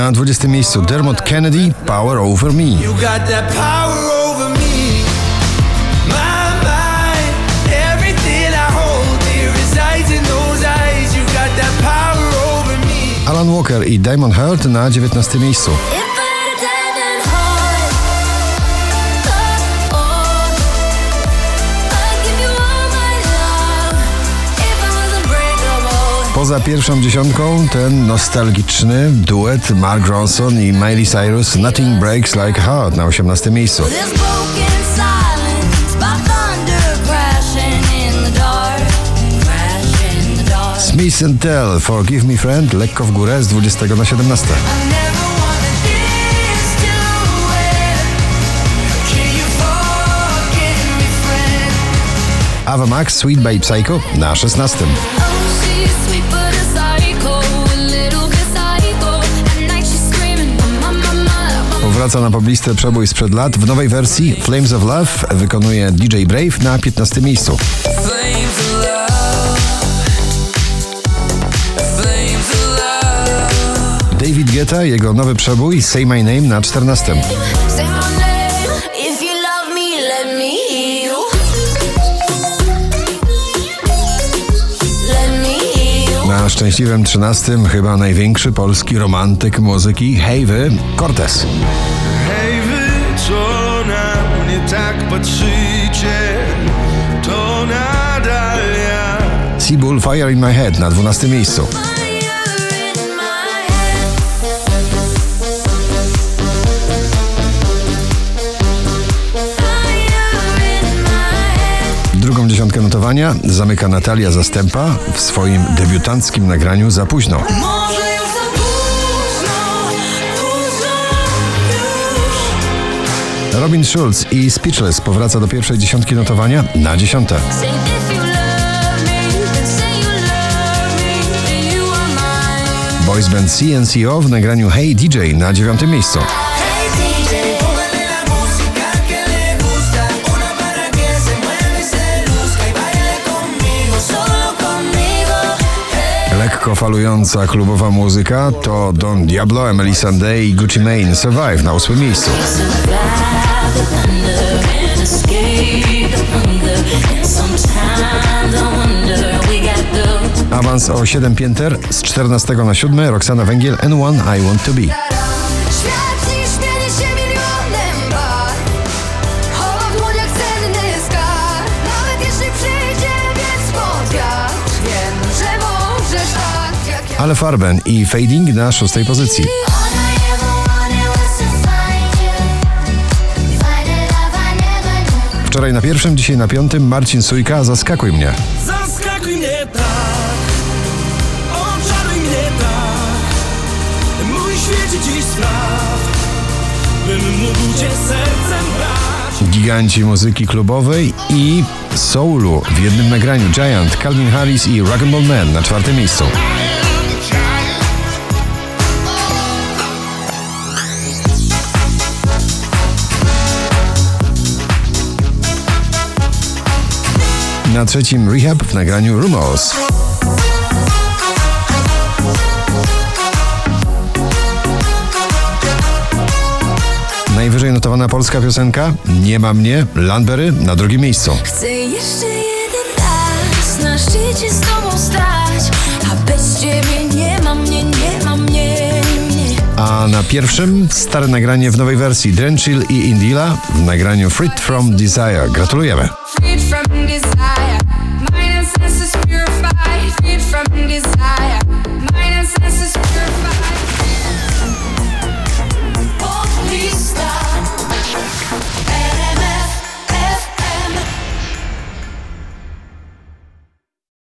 Na 20 miejscu Dermot Kennedy, Power Over Me. Alan Walker i Diamond Heart na 19 miejscu. Poza pierwszą dziesiątką ten nostalgiczny duet Mark Ronson i Miley Cyrus Nothing Breaks Like Heart na 18 miejscu. By. Smith Tell Forgive Me Friend lekko w górę z 20 na 17. I never wanted this to end. Can you forgive me, friend? Ava Max Sweet Babe Psycho na 16. Powraca na poblistę przebój sprzed lat. W nowej wersji Flames of Love wykonuje DJ Brave na 15 miejscu. David Guetta, jego nowy przebój Say My Name na 14. Na szczęśliwym 13 chyba największy polski romantyk muzyki Hejwy Cortez. Hej wy, co na mnie tak patrzycie, to nadal ja. Seabull Fire in My Head na 12 miejscu. Dziesiątkę notowania zamyka Natalia Zastępa w swoim debiutanckim nagraniu Za późno. Robin Schulz i Speechless powraca do pierwszej dziesiątki notowania na dziesiąte. Boys band CNCO w nagraniu Hey DJ na dziewiątym miejscu. Hey. Lekko falująca klubowa muzyka to Don Diablo, Emily Sandé i Gucci Mane Survive na ósmym miejscu. Awans o 7 pięter z 14 na 7 Roxana Węgiel N1 I Want To Be. Ale Farben i Fading na szóstej pozycji. Wczoraj na pierwszym, dzisiaj na piątym Marcin Sujka Zaskakuj mnie. Zaskakuj mnie tak, oczaruj mnie tak. Mój świecie dziś spraw, bym mógł cię sercem brać. Giganci muzyki klubowej i soulu w jednym nagraniu Giant, Calvin Harris i Rock'n'Roll Man na czwartym miejscu. Na trzecim Rehab w nagraniu Rumors. Najwyżej notowana polska piosenka Nie ma mnie, Landberry na drugim miejscu. Chcę jeszcze jeden raz na szczycie z tobą stać A bez ciebie nie ma mnie, nie ma mnie, nie A na pierwszym stare nagranie w nowej wersji Drenchill i Indila w nagraniu Freed from Desire. Gratulujemy. Freed from desire